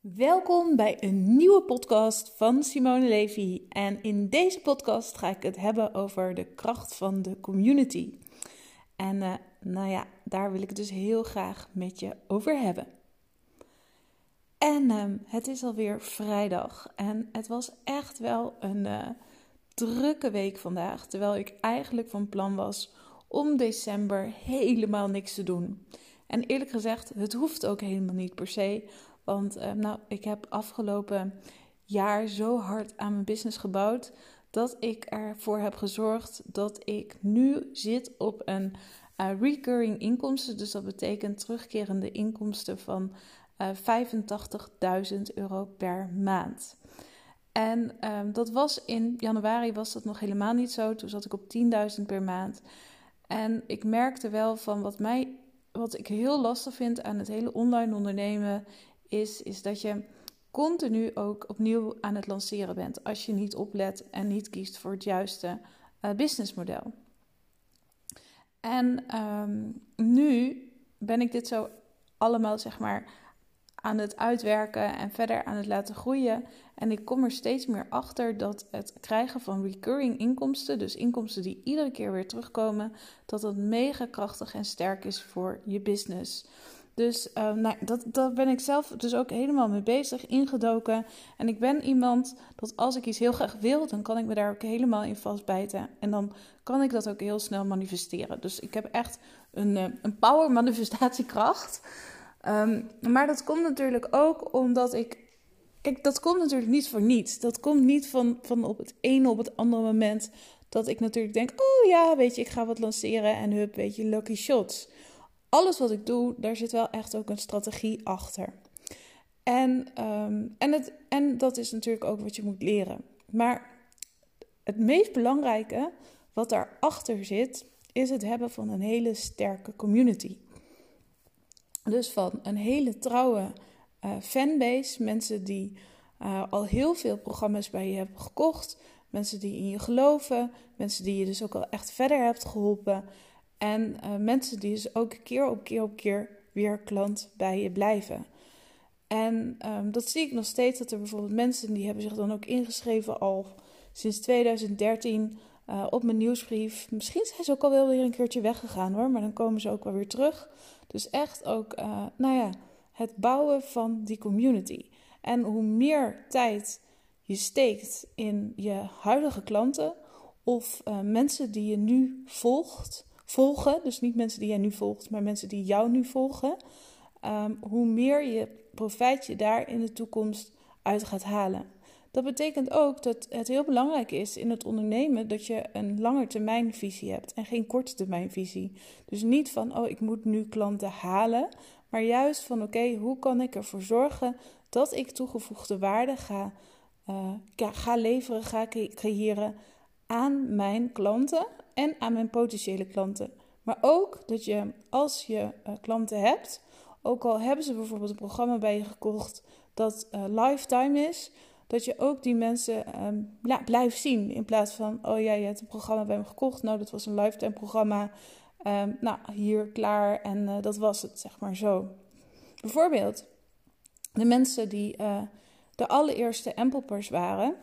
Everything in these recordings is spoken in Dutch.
Welkom bij een nieuwe podcast van Simone Levy. En in deze podcast ga ik het hebben over de kracht van de community. En uh, nou ja, daar wil ik het dus heel graag met je over hebben. En uh, het is alweer vrijdag en het was echt wel een uh, drukke week vandaag. Terwijl ik eigenlijk van plan was om december helemaal niks te doen. En eerlijk gezegd, het hoeft ook helemaal niet per se. Want uh, nou, ik heb afgelopen jaar zo hard aan mijn business gebouwd dat ik ervoor heb gezorgd dat ik nu zit op een uh, recurring inkomsten. Dus dat betekent terugkerende inkomsten van uh, eh, 85.000 euro per maand. En um, dat was in januari was dat nog helemaal niet zo. Toen zat ik op 10.000 per maand. En ik merkte wel van wat mij, wat ik heel lastig vind aan het hele online ondernemen, is, is dat je continu ook opnieuw aan het lanceren bent als je niet oplet en niet kiest voor het juiste uh, businessmodel. En um, nu ben ik dit zo allemaal zeg maar aan het uitwerken en verder aan het laten groeien. En ik kom er steeds meer achter dat het krijgen van recurring inkomsten, dus inkomsten die iedere keer weer terugkomen, dat dat mega krachtig en sterk is voor je business. Dus uh, nou, dat, dat ben ik zelf dus ook helemaal mee bezig, ingedoken. En ik ben iemand dat als ik iets heel graag wil, dan kan ik me daar ook helemaal in vastbijten. En dan kan ik dat ook heel snel manifesteren. Dus ik heb echt een, uh, een power manifestatiekracht. Um, maar dat komt natuurlijk ook omdat ik. Kijk, dat komt natuurlijk niet voor niets. Dat komt niet van, van op het ene op het andere moment. Dat ik natuurlijk denk: oh ja, weet je, ik ga wat lanceren en hup, weet je, lucky shots alles wat ik doe, daar zit wel echt ook een strategie achter. En, um, en, het, en dat is natuurlijk ook wat je moet leren. Maar het meest belangrijke wat daarachter zit, is het hebben van een hele sterke community. Dus van een hele trouwe uh, fanbase, mensen die uh, al heel veel programma's bij je hebben gekocht, mensen die in je geloven, mensen die je dus ook al echt verder hebt geholpen. En uh, mensen die dus ook keer op keer op keer weer klant bij je blijven. En um, dat zie ik nog steeds, dat er bijvoorbeeld mensen die hebben zich dan ook ingeschreven al sinds 2013 uh, op mijn nieuwsbrief. Misschien zijn ze ook al wel weer een keertje weggegaan hoor, maar dan komen ze ook wel weer terug. Dus echt ook, uh, nou ja, het bouwen van die community. En hoe meer tijd je steekt in je huidige klanten of mensen die je nu volgt, volgen, dus niet mensen die jij nu volgt, maar mensen die jou nu volgen, um, hoe meer je profijt je daar in de toekomst uit gaat halen. Dat betekent ook dat het heel belangrijk is in het ondernemen dat je een langetermijnvisie hebt en geen korte termijnvisie. Dus niet van, oh, ik moet nu klanten halen, maar juist van, oké, hoe kan ik ervoor zorgen dat ik toegevoegde waarde ga, uh, ga leveren, ga creëren aan mijn klanten en aan mijn potentiële klanten. Maar ook dat je als je uh, klanten hebt, ook al hebben ze bijvoorbeeld een programma bij je gekocht dat uh, lifetime is, dat je ook die mensen ja, blijft zien. In plaats van, oh ja, je hebt een programma bij me gekocht, nou dat was een lifetime programma, um, nou hier klaar en uh, dat was het, zeg maar zo. Bijvoorbeeld, de mensen die de allereerste Ampelpers waren,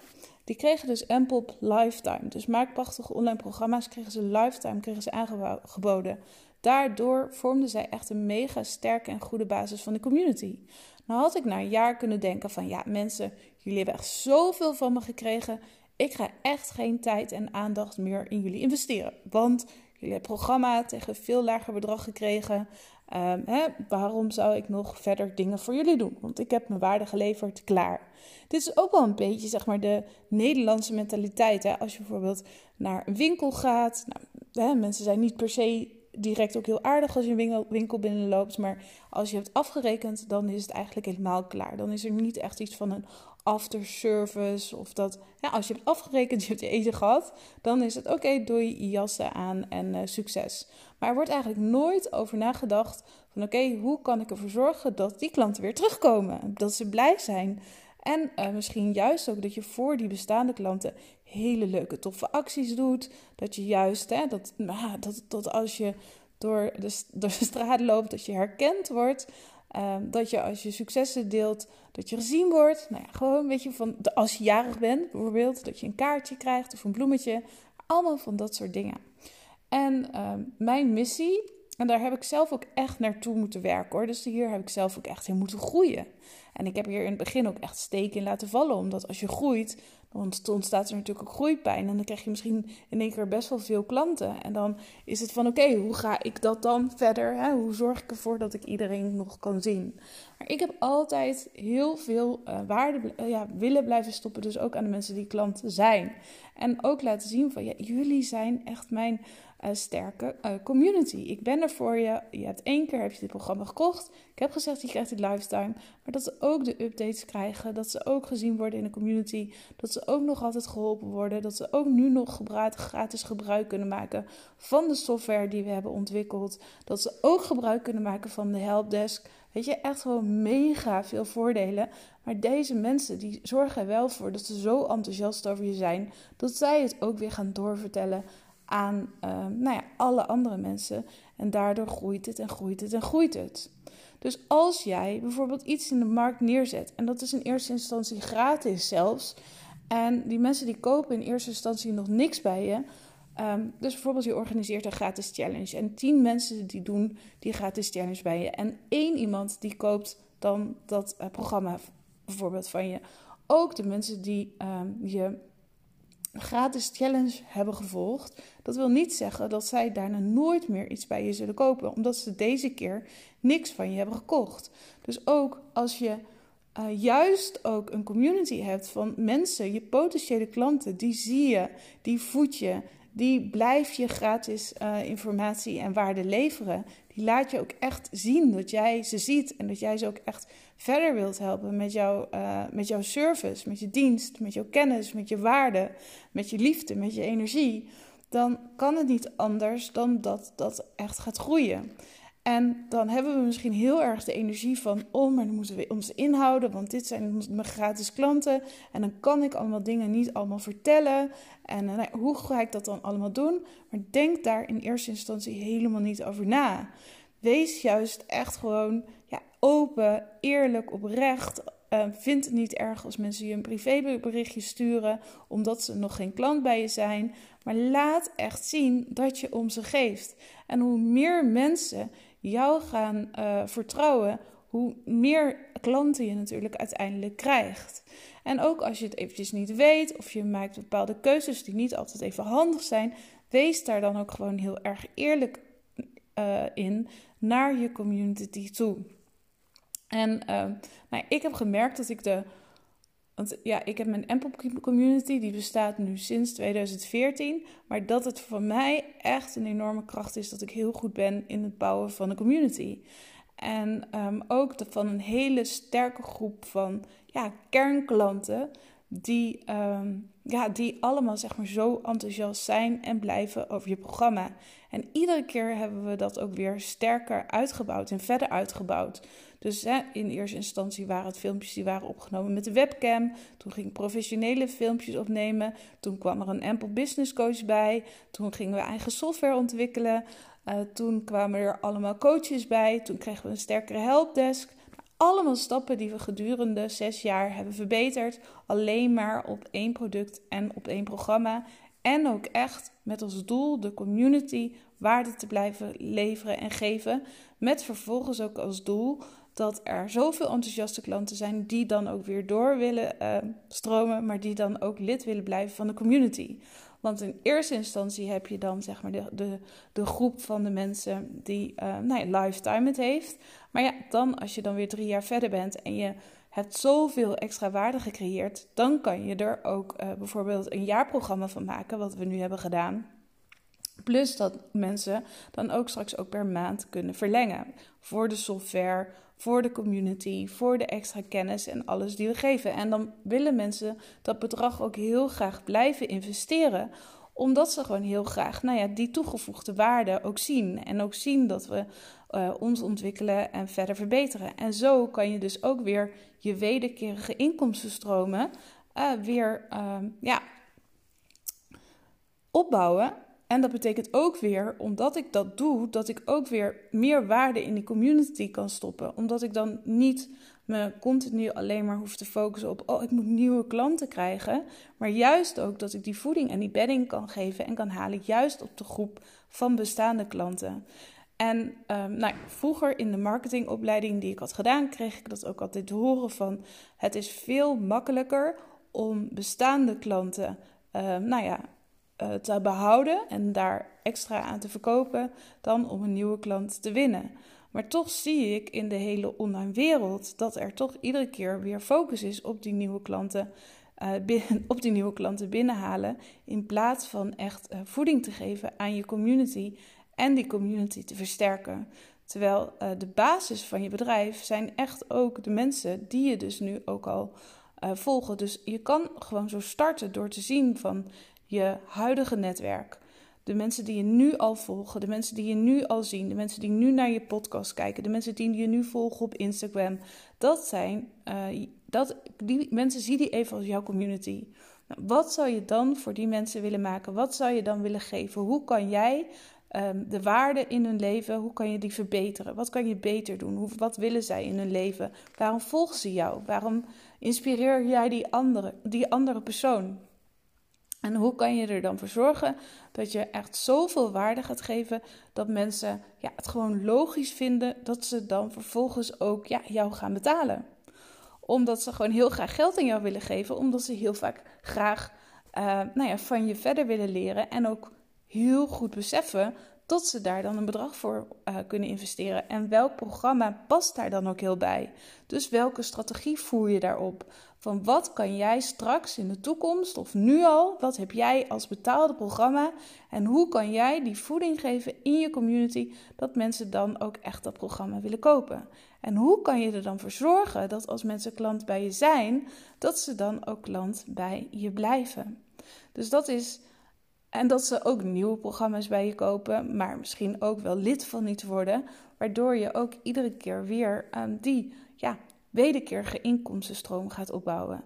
die kregen dus Ampop Lifetime. Dus maakprachtige online programma's kregen ze lifetime kregen ze aangeboden. Daardoor vormden zij echt een mega sterke en goede basis van de community. Nou had ik na een jaar kunnen denken van ja mensen, jullie hebben echt zoveel van me gekregen. Ik ga echt geen tijd en aandacht meer in jullie investeren. Want jullie hebben programma tegen veel lager bedrag gekregen. Um, hè, waarom zou ik nog verder dingen voor jullie doen? Want ik heb mijn waarde geleverd, klaar. Dit is ook wel een beetje zeg maar de Nederlandse mentaliteit. Hè? Als je bijvoorbeeld naar een winkel gaat. Nou, hè, mensen zijn niet per se direct ook heel aardig als je een winkel binnenloopt. Maar als je hebt afgerekend, dan is het eigenlijk helemaal klaar. Dan is er niet echt iets van een afterservice of dat. Als je hebt afgerekend, je hebt je eten gehad, dan is het oké, doe je jassen aan en uh, succes. Maar er wordt eigenlijk nooit over nagedacht van oké, hoe kan ik ervoor zorgen dat die klanten weer terugkomen, dat ze blij zijn. En uh, misschien juist ook dat je voor die bestaande klanten hele leuke, toffe acties doet. Dat je juist, hè, dat, nou, dat, dat als je door de, door de straat loopt, dat je herkend wordt. Ehm, dat je als je successen deelt, dat je gezien wordt. Nou ja, gewoon weet je, van als je jarig bent bijvoorbeeld, dat je een kaartje krijgt of een bloemetje. Allemaal van dat soort dingen. En ehm, mijn missie, en daar heb ik zelf ook echt naartoe moeten werken hoor. Dus hier heb ik zelf ook echt in moeten groeien. En ik heb hier in het begin ook echt steken in laten vallen. Omdat als je groeit, want ontstaat er natuurlijk ook groeipijn. En dan krijg je misschien in één keer best wel veel klanten. En dan is het van oké, hoe ga ik dat dan verder? Hè? Hoe zorg ik ervoor dat ik iedereen nog kan zien? Maar ik heb altijd heel veel uh, waarde uh, ja, willen blijven stoppen. Dus ook aan de mensen die klanten zijn. En ook laten zien van ja, jullie zijn echt mijn sterke uh, community. Ik ben er voor je. Je hebt één keer heb je dit programma gekocht. Ik heb gezegd je krijgt dit lifetime. Maar dat ze ook de updates krijgen. Dat ze ook gezien worden in de community. Dat ze ook nog altijd geholpen worden. Dat ze ook nu nog gratis gebruik kunnen maken van de software die we hebben ontwikkeld. Dat ze ook gebruik kunnen maken van de helpdesk. Weet je, echt gewoon mega veel voordelen. Maar deze mensen die zorgen er wel voor dat ze zo enthousiast over je zijn. Dat zij het ook weer gaan doorvertellen aan uh, nou ja, alle andere mensen. En daardoor groeit het en groeit het en groeit het. Dus als jij bijvoorbeeld iets in de markt neerzet, en dat is in eerste instantie gratis zelfs, en die mensen die kopen in eerste instantie nog niks bij je. Um, dus bijvoorbeeld je organiseert een gratis challenge en tien mensen die doen die gratis challenge bij je. En één iemand die koopt dan dat uh, programma bijvoorbeeld van je. Ook de mensen die um, je gratis challenge hebben gevolgd, dat wil niet zeggen dat zij daarna nooit meer iets bij je zullen kopen, omdat ze deze keer niks van je hebben gekocht. Dus ook als je uh, juist ook een community hebt van mensen, je potentiële klanten, die zie je, die voed je, die blijf je gratis uh, informatie en waarde leveren. Die laat je ook echt zien dat jij ze ziet en dat jij ze ook echt verder wilt helpen met, jou, uh, met jouw service, met je dienst, met jouw kennis, met je waarde, met je liefde, met je energie. Dan kan het niet anders dan dat dat echt gaat groeien. En dan hebben we misschien heel erg de energie van, oh, maar dan moeten we ons inhouden, want dit zijn mijn gratis klanten. En dan kan ik allemaal dingen niet allemaal vertellen. En nou, hoe ga ik dat dan allemaal doen? Maar denk daar in eerste instantie helemaal niet over na. Wees juist echt gewoon ja, open, eerlijk, oprecht. Uh, vind het niet erg als mensen je een privéberichtje sturen omdat ze nog geen klant bij je zijn. Maar laat echt zien dat je om ze geeft. En hoe meer mensen jou gaan uh, vertrouwen, hoe meer klanten je natuurlijk uiteindelijk krijgt. En ook als je het eventjes niet weet of je maakt bepaalde keuzes die niet altijd even handig zijn, wees daar dan ook gewoon heel erg eerlijk uh, in naar je community toe. En uh, nou, ik heb gemerkt dat ik de. Want ja, ik heb mijn Ample community, die bestaat nu sinds 2014. Maar dat het voor mij echt een enorme kracht is dat ik heel goed ben in het bouwen van een community. En um, ook de, van een hele sterke groep van ja, kernklanten die, um, ja, die allemaal zeg maar, zo enthousiast zijn en blijven over je programma. En iedere keer hebben we dat ook weer sterker uitgebouwd en verder uitgebouwd. Dus hè, in eerste instantie waren het filmpjes die waren opgenomen met de webcam. Toen ging professionele filmpjes opnemen. Toen kwam er een Ample Business Coach bij. Toen gingen we eigen software ontwikkelen. Uh, toen kwamen er allemaal coaches bij. Toen kregen we een sterkere helpdesk. Allemaal stappen die we gedurende zes jaar hebben verbeterd. Alleen maar op één product en op één programma. En ook echt met als doel de community waarde te blijven leveren en geven. Met vervolgens ook als doel dat er zoveel enthousiaste klanten zijn die dan ook weer door willen uh, stromen, maar die dan ook lid willen blijven van de community. Want in eerste instantie heb je dan zeg maar de, de, de groep van de mensen die uh, nou ja, lifetime het heeft. Maar ja, dan als je dan weer drie jaar verder bent en je hebt zoveel extra waarde gecreëerd, dan kan je er ook uh, bijvoorbeeld een jaarprogramma van maken, wat we nu hebben gedaan. Plus dat mensen dan ook straks ook per maand kunnen verlengen voor de software, voor de community, voor de extra kennis en alles die we geven. En dan willen mensen dat bedrag ook heel graag blijven investeren, omdat ze gewoon heel graag nou ja, die toegevoegde waarde ook zien. En ook zien dat we uh, ons ontwikkelen en verder verbeteren. En zo kan je dus ook weer je wederkerige inkomstenstromen uh, weer uh, ja, opbouwen En dat betekent ook weer, omdat ik dat doe, dat ik ook weer meer waarde in die community kan stoppen. Omdat ik dan niet me continu alleen maar hoef te focussen op, oh, ik moet nieuwe klanten krijgen. Maar juist ook dat ik die voeding en die bedding kan geven en kan halen, juist op de groep van bestaande klanten. En um, nou, vroeger in de marketingopleiding die ik had gedaan, kreeg ik dat ook altijd te horen van het is veel makkelijker om bestaande klanten uh, nou ja, uh, te behouden en daar extra aan te verkopen dan om een nieuwe klant te winnen. Maar toch zie ik in de hele online wereld dat er toch iedere keer weer focus is op die nieuwe klanten, uh, binnen, op die nieuwe klanten binnenhalen. In plaats van echt uh, voeding te geven aan je community en die community te versterken. Terwijl de basis van je bedrijf zijn echt ook de mensen die je dus nu ook al volgen. Dus je kan gewoon zo starten door te zien van je huidige netwerk. De mensen die je nu al volgen, de mensen die je nu al zien, de mensen die nu naar je podcast kijken, de mensen die je nu volgen op Instagram. Dat zijn, uh, dat, die mensen zie die even als jouw community. Nou, wat zou je dan voor die mensen willen maken? Wat zou je dan willen geven? Hoe kan jij um, de waarde in hun leven, hoe kan je die verbeteren? Wat kan je beter doen? Hoe, wat willen zij in hun leven? Waarom volgen ze jou? Waarom inspireer jij die andere, die andere persoon? En hoe kan je er dan voor zorgen dat je echt zoveel waarde gaat geven dat mensen ja, het gewoon logisch vinden dat ze dan vervolgens ook ja, jou gaan betalen? Omdat ze gewoon heel graag geld aan jou willen geven, omdat ze heel vaak graag uh, nou ja, van je verder willen leren en ook heel goed beseffen tot ze daar dan een bedrag voor uh, kunnen investeren. En welk programma past daar dan ook heel bij? Dus welke strategie voer je daarop? Van wat kan jij straks in de toekomst of nu al, wat heb jij als betaalde programma en hoe kan jij die voeding geven in je community dat mensen dan ook echt dat programma willen kopen? En hoe kan je er dan voor zorgen dat als mensen klant bij je zijn, dat ze dan ook klant bij je blijven? Dus dat is en dat ze ook nieuwe programma's bij je kopen, maar misschien ook wel lid van iets worden, waardoor je ook iedere keer weer um, die ja, wederkerige inkomstenstroom gaat opbouwen.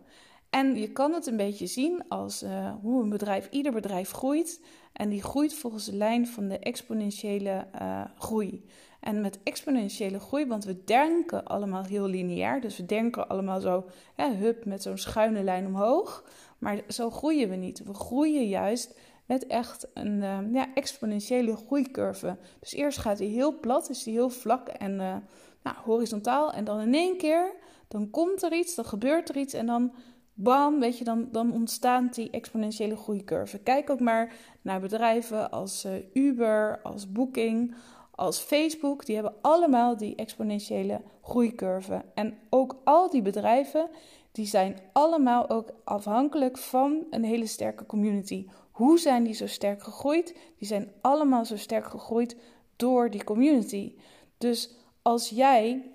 En je kan het een beetje zien als uh, hoe een bedrijf, ieder bedrijf groeit. En die groeit volgens de lijn van de exponentiële uh, groei. En met exponentiële groei, want we denken allemaal heel lineair. Dus we denken allemaal zo, hup, met zo'n schuine lijn omhoog. Maar zo groeien we niet. We groeien juist met echt een uh, ja, exponentiële groeicurve. Dus eerst gaat hij heel plat, is hij heel vlak en nou, horizontaal. En dan in één keer, dan komt er iets, dan gebeurt er iets en dan bam, weet je, dan, dan ontstaat die exponentiële groeicurve. Kijk ook maar naar bedrijven als uh, Uber, als Booking, als Facebook. Die hebben allemaal die exponentiële groeicurve. En ook al die bedrijven, die zijn allemaal ook afhankelijk van een hele sterke community. Hoe zijn die zo sterk gegroeid? Die zijn allemaal zo sterk gegroeid door die community. Dus als jij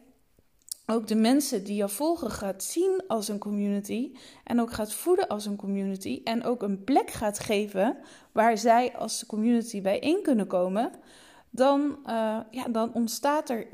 ook de mensen die jou volgen gaat zien als een community en ook gaat voeden als een community en ook een plek gaat geven waar zij als community bijeen kunnen komen, dan, uh, ja, dan ontstaat er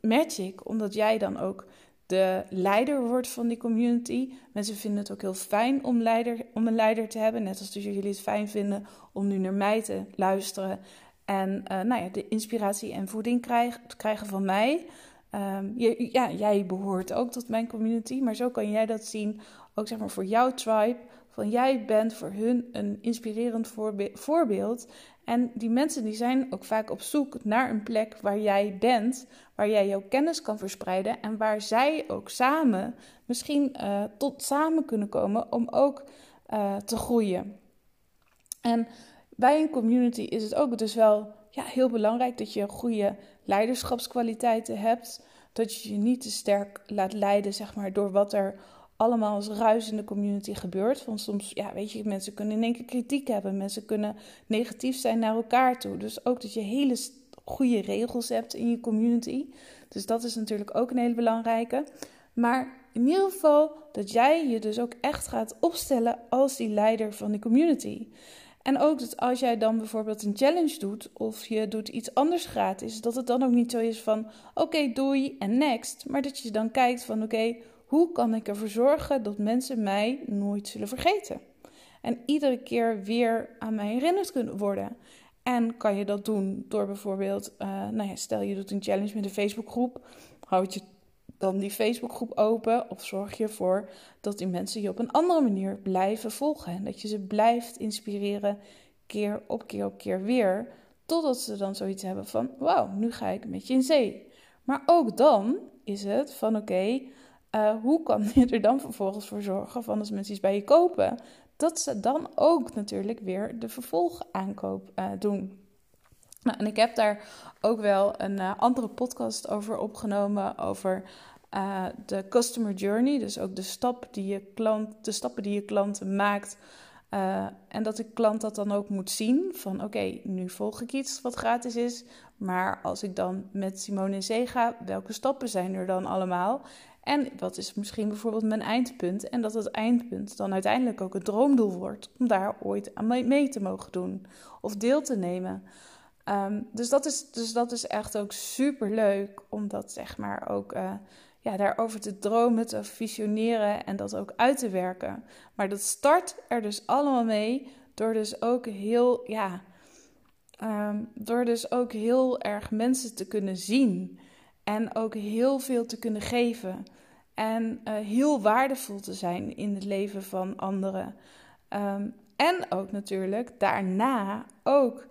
magic, omdat jij dan ook de leider wordt van die community. Mensen vinden het ook heel fijn om, leider, om een leider te hebben. Net als dus jullie het fijn vinden om nu naar mij te luisteren. En uh, nou ja, de inspiratie en voeding krijg, krijgen van mij. Um, je, ja, jij behoort ook tot mijn community. Maar zo kan jij dat zien, ook zeg maar voor jouw tribe. Van jij bent voor hun een inspirerend voorbeeld. En die mensen die zijn ook vaak op zoek naar een plek waar jij bent, waar jij jouw kennis kan verspreiden en waar zij ook samen misschien uh, tot samen kunnen komen om ook uh, te groeien. En bij een community is het ook dus wel ja, heel belangrijk dat je goede leiderschapskwaliteiten hebt. Dat je je niet te sterk laat leiden zeg maar, door wat er allemaal als ruis in de community gebeurt. Want soms, ja, weet je, mensen kunnen in één keer kritiek hebben. Mensen kunnen negatief zijn naar elkaar toe. Dus ook dat je hele goede regels hebt in je community. Dus dat is natuurlijk ook een hele belangrijke. Maar in ieder geval dat jij je dus ook echt gaat opstellen als die leider van de community. En ook dat als jij dan bijvoorbeeld een challenge doet of je doet iets anders gratis, dat het dan ook niet zo is van oké, doei en next. Maar dat je dan kijkt van oké, hoe kan ik ervoor zorgen dat mensen mij nooit zullen vergeten? En iedere keer weer aan mij herinnerd kunnen worden. En kan je dat doen door bijvoorbeeld, uh, nou ja, stel je doet een challenge met een Facebookgroep, houd je dan die Facebookgroep open of zorg je ervoor dat die mensen je op een andere manier blijven volgen en dat je ze blijft inspireren keer op keer op keer weer, totdat ze dan zoiets hebben van, wauw, nu ga ik met je in zee. Maar ook dan is het van, oké, eh, hoe kan je er dan vervolgens voor zorgen van als mensen iets bij je kopen, dat ze dan ook natuurlijk weer de vervolgaankoop uh, doen. Nou, en ik heb daar ook wel een uh, andere podcast over opgenomen, over uh, de customer journey. Dus ook de, stap die je klant, de stappen die je klant maakt. en dat de klant dat dan ook moet zien van oké, nu volg ik iets wat gratis is. Maar als ik dan met Simone in zee ga, welke stappen zijn er dan allemaal? En wat is misschien bijvoorbeeld mijn eindpunt? En dat het eindpunt dan uiteindelijk ook het droomdoel wordt om daar ooit aan mee te mogen doen of deel te nemen. Ehm, dus, dat is, dus dat is echt ook super leuk om dat zeg maar ook uh, ja, daarover te dromen, te visioneren en dat ook uit te werken. Maar dat start er dus allemaal mee door dus ook heel, ja, ehm, door dus ook heel erg mensen te kunnen zien. En ook heel veel te kunnen geven. En uh, heel waardevol te zijn in het leven van anderen. Um, en ook natuurlijk daarna ook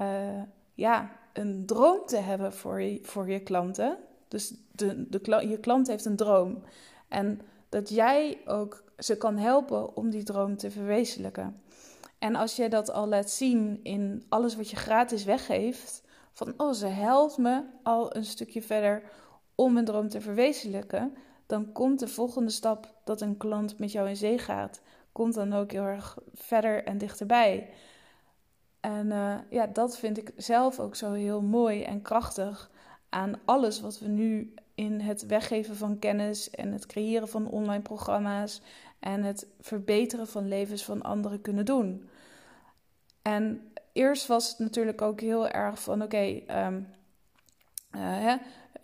uh, ja, een droom te hebben voor je, voor je klanten. Dus de, de, je klant heeft een droom. En dat jij ook ze kan helpen om die droom te verwezenlijken. En als je dat al laat zien in alles wat je gratis weggeeft, van oh, ze helpt me al een stukje verder om mijn droom te verwezenlijken, dan komt de volgende stap dat een klant met jou in zee gaat, komt dan ook heel erg verder en dichterbij. En uh, ja, dat vind ik zelf ook zo heel mooi en krachtig aan alles wat we nu in het weggeven van kennis en het creëren van online programma's en het verbeteren van levens van anderen kunnen doen. En eerst was het natuurlijk ook heel erg van: oké, okay, um, uh,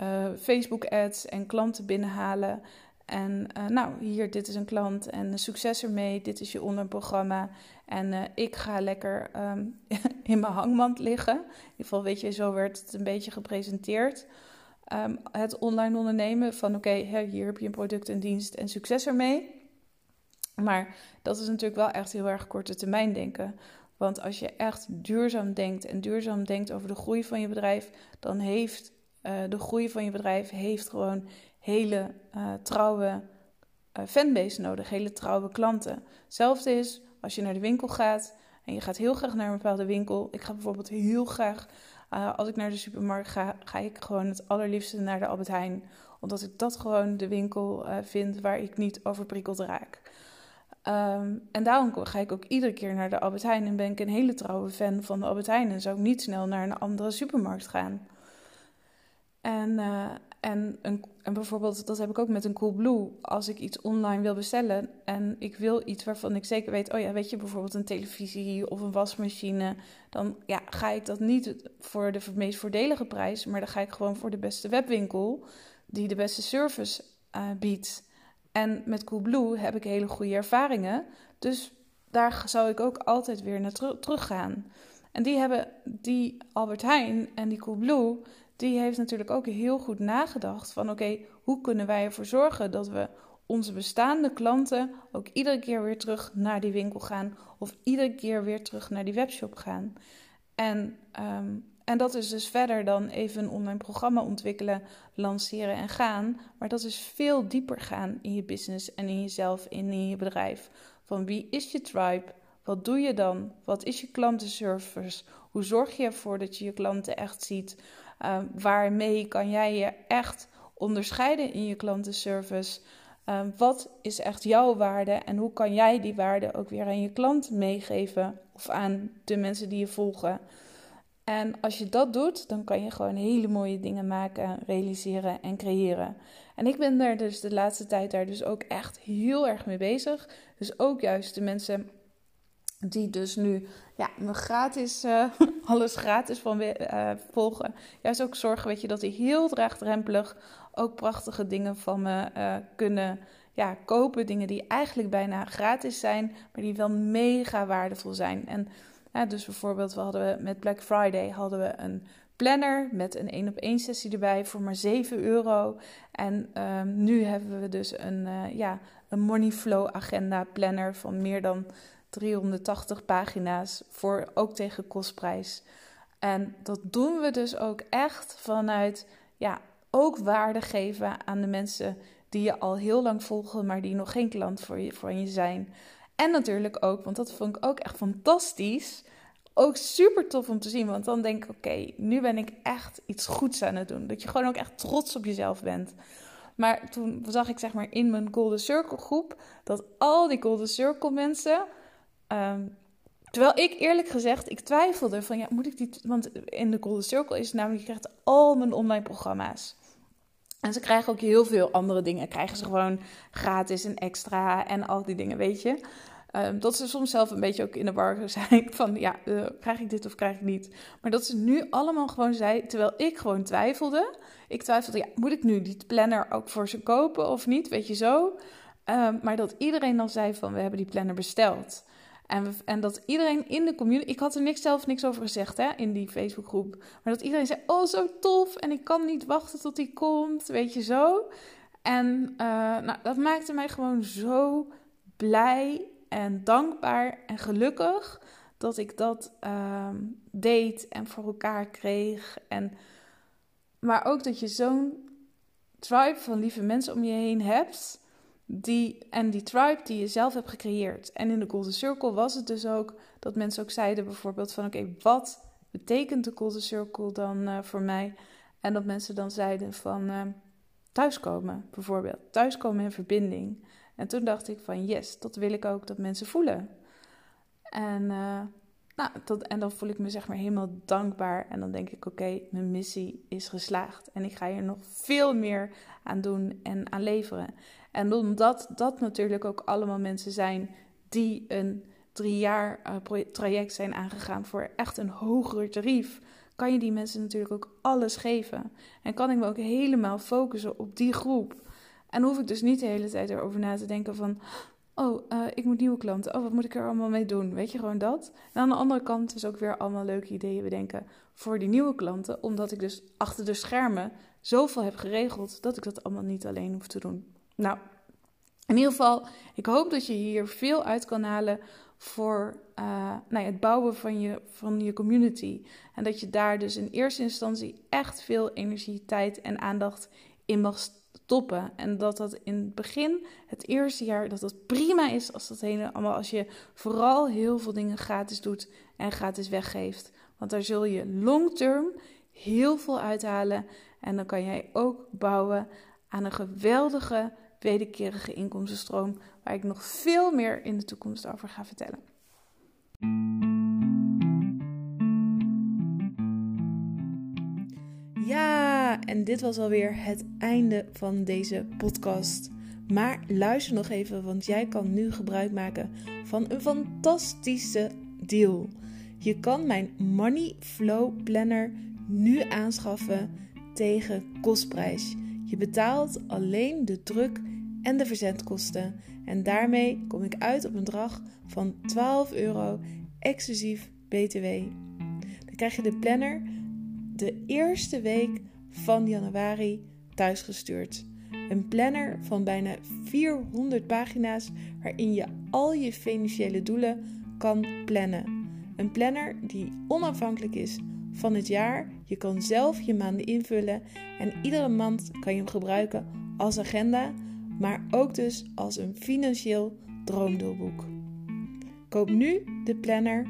uh, Facebook ads en klanten binnenhalen. En uh, nou, hier, dit is een klant en succes ermee. Dit is je online programma. En uh, ik ga lekker um, in mijn hangmand liggen. In ieder geval, weet je, zo werd het een beetje gepresenteerd. Um, het online ondernemen van oké, hier heb je een product en dienst en succes ermee. Maar dat is natuurlijk wel echt heel erg korte termijn denken. Want als je echt duurzaam denkt en duurzaam denkt over de groei van je bedrijf, dan heeft uh, de groei van je bedrijf heeft gewoon hele uh, trouwe fanbase nodig, hele trouwe klanten. Hetzelfde is als je naar de winkel gaat en je gaat heel graag naar een bepaalde winkel. Ik ga bijvoorbeeld heel graag, als ik naar de supermarkt ga, ga ik gewoon het allerliefste naar de Albert Heijn. Omdat ik dat gewoon de winkel vind waar ik niet overprikkeld raak. Um, en daarom ga ik ook iedere keer naar de Albert Heijn en ben ik een hele trouwe fan van de Albert Heijn. En zou ik niet snel naar een andere supermarkt gaan. En, uh, en, een, en bijvoorbeeld, dat heb ik ook met een Coolblue. Als ik iets online wil bestellen en ik wil iets waarvan ik zeker weet, oh ja, weet je, bijvoorbeeld een televisie of een wasmachine, dan ja, ga ik dat niet voor de meest voordelige prijs, maar dan ga ik gewoon voor de beste webwinkel die de beste service uh, biedt. En met Coolblue heb ik hele goede ervaringen, dus daar zou ik ook altijd weer naar ter terug gaan. En die hebben die Albert Heijn en die Coolblue die heeft natuurlijk ook heel goed nagedacht van oké, hoe kunnen wij ervoor zorgen dat we onze bestaande klanten ook iedere keer weer terug naar die winkel gaan of iedere keer weer terug naar die webshop gaan. En, um, en dat is dus verder dan even een online programma ontwikkelen, lanceren en gaan. Maar dat is veel dieper gaan in je business en in jezelf en in je bedrijf. Van wie is je tribe? Wat doe je dan? Wat is je klantenservice? Hoe zorg je ervoor dat je je klanten echt ziet? Uh, waarmee kan jij je echt onderscheiden in je klantenservice? Uh, wat is echt jouw waarde en hoe kan jij die waarde ook weer aan je klant meegeven of aan de mensen die je volgen? En als je dat doet, dan kan je gewoon hele mooie dingen maken, realiseren en creëren. En ik ben daar dus de laatste tijd daar dus ook echt heel erg mee bezig. Dus ook juist de mensen die dus nu ja, me gratis, uh, alles gratis van uh, volgen. Juist ook zorgen, weet je, dat die heel draagdrempelig ook prachtige dingen van me uh, kunnen ja, kopen. Dingen die eigenlijk bijna gratis zijn, maar die wel mega waardevol zijn. En dus bijvoorbeeld, we hadden met Black Friday hadden we een planner met een één op één sessie erbij voor maar 7 euro. En ehm, nu hebben we dus een, uh, ja, een money flow agenda planner van meer dan 380 pagina's voor ook tegen kostprijs. En dat doen we dus ook echt vanuit ja, ook waarde geven aan de mensen die je al heel lang volgen, maar die nog geen klant voor je, voor je zijn. En natuurlijk ook, want dat vond ik ook echt fantastisch. Ook super tof om te zien, want dan denk ik: oké, nu ben ik echt iets goeds aan het doen. Dat je gewoon ook echt trots op jezelf bent. Maar toen zag ik zeg maar in mijn Golden Circle groep dat al die Golden Circle mensen. Ehm, terwijl ik eerlijk gezegd, ik twijfelde van ja, moet ik die. Want in de Golden Circle is namelijk, je krijgt al mijn online programma's. En ze krijgen ook heel veel andere dingen. Krijgen ze gewoon gratis en extra en al die dingen, weet je. Um, dat ze soms zelf een beetje ook in de war zijn van ja, uh, krijg ik dit of krijg ik niet. Maar dat ze nu allemaal gewoon zei, terwijl ik gewoon twijfelde. Ik twijfelde, ja, moet ik nu die planner ook voor ze kopen of niet, weet je zo. Um, maar dat iedereen dan zei van we hebben die planner besteld. En, en dat iedereen in de community, ik had er niks, zelf niks over gezegd hè, in die Facebookgroep. Maar dat iedereen zei, oh zo tof en ik kan niet wachten tot die komt, weet je zo. En uh, nou, dat maakte mij gewoon zo blij en dankbaar en gelukkig dat ik dat uh, deed en voor elkaar kreeg. En, maar ook dat je zo'n tribe van lieve mensen om je heen hebt. Die, en die tribe die je zelf hebt gecreëerd. En in de Golden Circle was het dus ook dat mensen ook zeiden bijvoorbeeld van oké, wat betekent de Golden Circle dan uh, voor mij? En dat mensen dan zeiden van uh, thuiskomen bijvoorbeeld. Thuiskomen in verbinding. En toen dacht ik van yes, dat wil ik ook dat mensen voelen. En, uh, nou, en dan voel ik me zeg maar helemaal dankbaar. En dan denk ik oké, mijn missie is geslaagd. En ik ga hier nog veel meer aan doen en aan leveren. En omdat dat natuurlijk ook allemaal mensen zijn die een drie jaar uh, traject zijn aangegaan voor echt een hoger tarief, kan je die mensen natuurlijk ook alles geven. En kan ik me ook helemaal focussen op die groep. En hoef ik dus niet de hele tijd erover na te denken van... Oh, uh, ik moet nieuwe klanten. Oh, wat moet ik er allemaal mee doen? Weet je, gewoon dat. En aan de andere kant is ook weer allemaal leuke ideeën bedenken voor die nieuwe klanten. Omdat ik dus achter de schermen zoveel heb geregeld dat ik dat allemaal niet alleen hoef te doen. Nou, in ieder geval, ik hoop dat je hier veel uit kan halen voor uh, nou ja, het bouwen van je, van je community. En dat je daar dus in eerste instantie echt veel energie, tijd en aandacht in mag stoppen. En dat dat in het begin, het eerste jaar, dat dat prima is als dat helemaal, als je vooral heel veel dingen gratis doet en gratis weggeeft. Want daar zul je long term heel veel uithalen. En dan kan jij ook bouwen aan een geweldige wederkerige inkomstenstroom, waar ik nog veel meer in de toekomst over ga vertellen. Ja, en dit was alweer het einde van deze podcast. Maar luister nog even, want jij kan nu gebruik maken van een fantastische deal. Je kan mijn Money Flow Planner nu aanschaffen tegen kostprijs. Je betaalt alleen de druk en de verzendkosten. En daarmee kom ik uit op een bedrag van 12 euro exclusief BTW. Dan krijg je de planner de eerste week van januari thuisgestuurd. Een planner van bijna 400 pagina's waarin je al je financiële doelen kan plannen. Een planner die onafhankelijk is van het jaar. Je kan zelf je maanden invullen en iedere maand kan je hem gebruiken als agenda maar ook dus als een financieel droomdoelboek. Koop nu de planner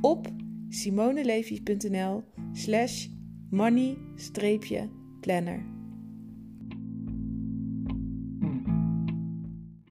op simonelevi.nl slash money-planner.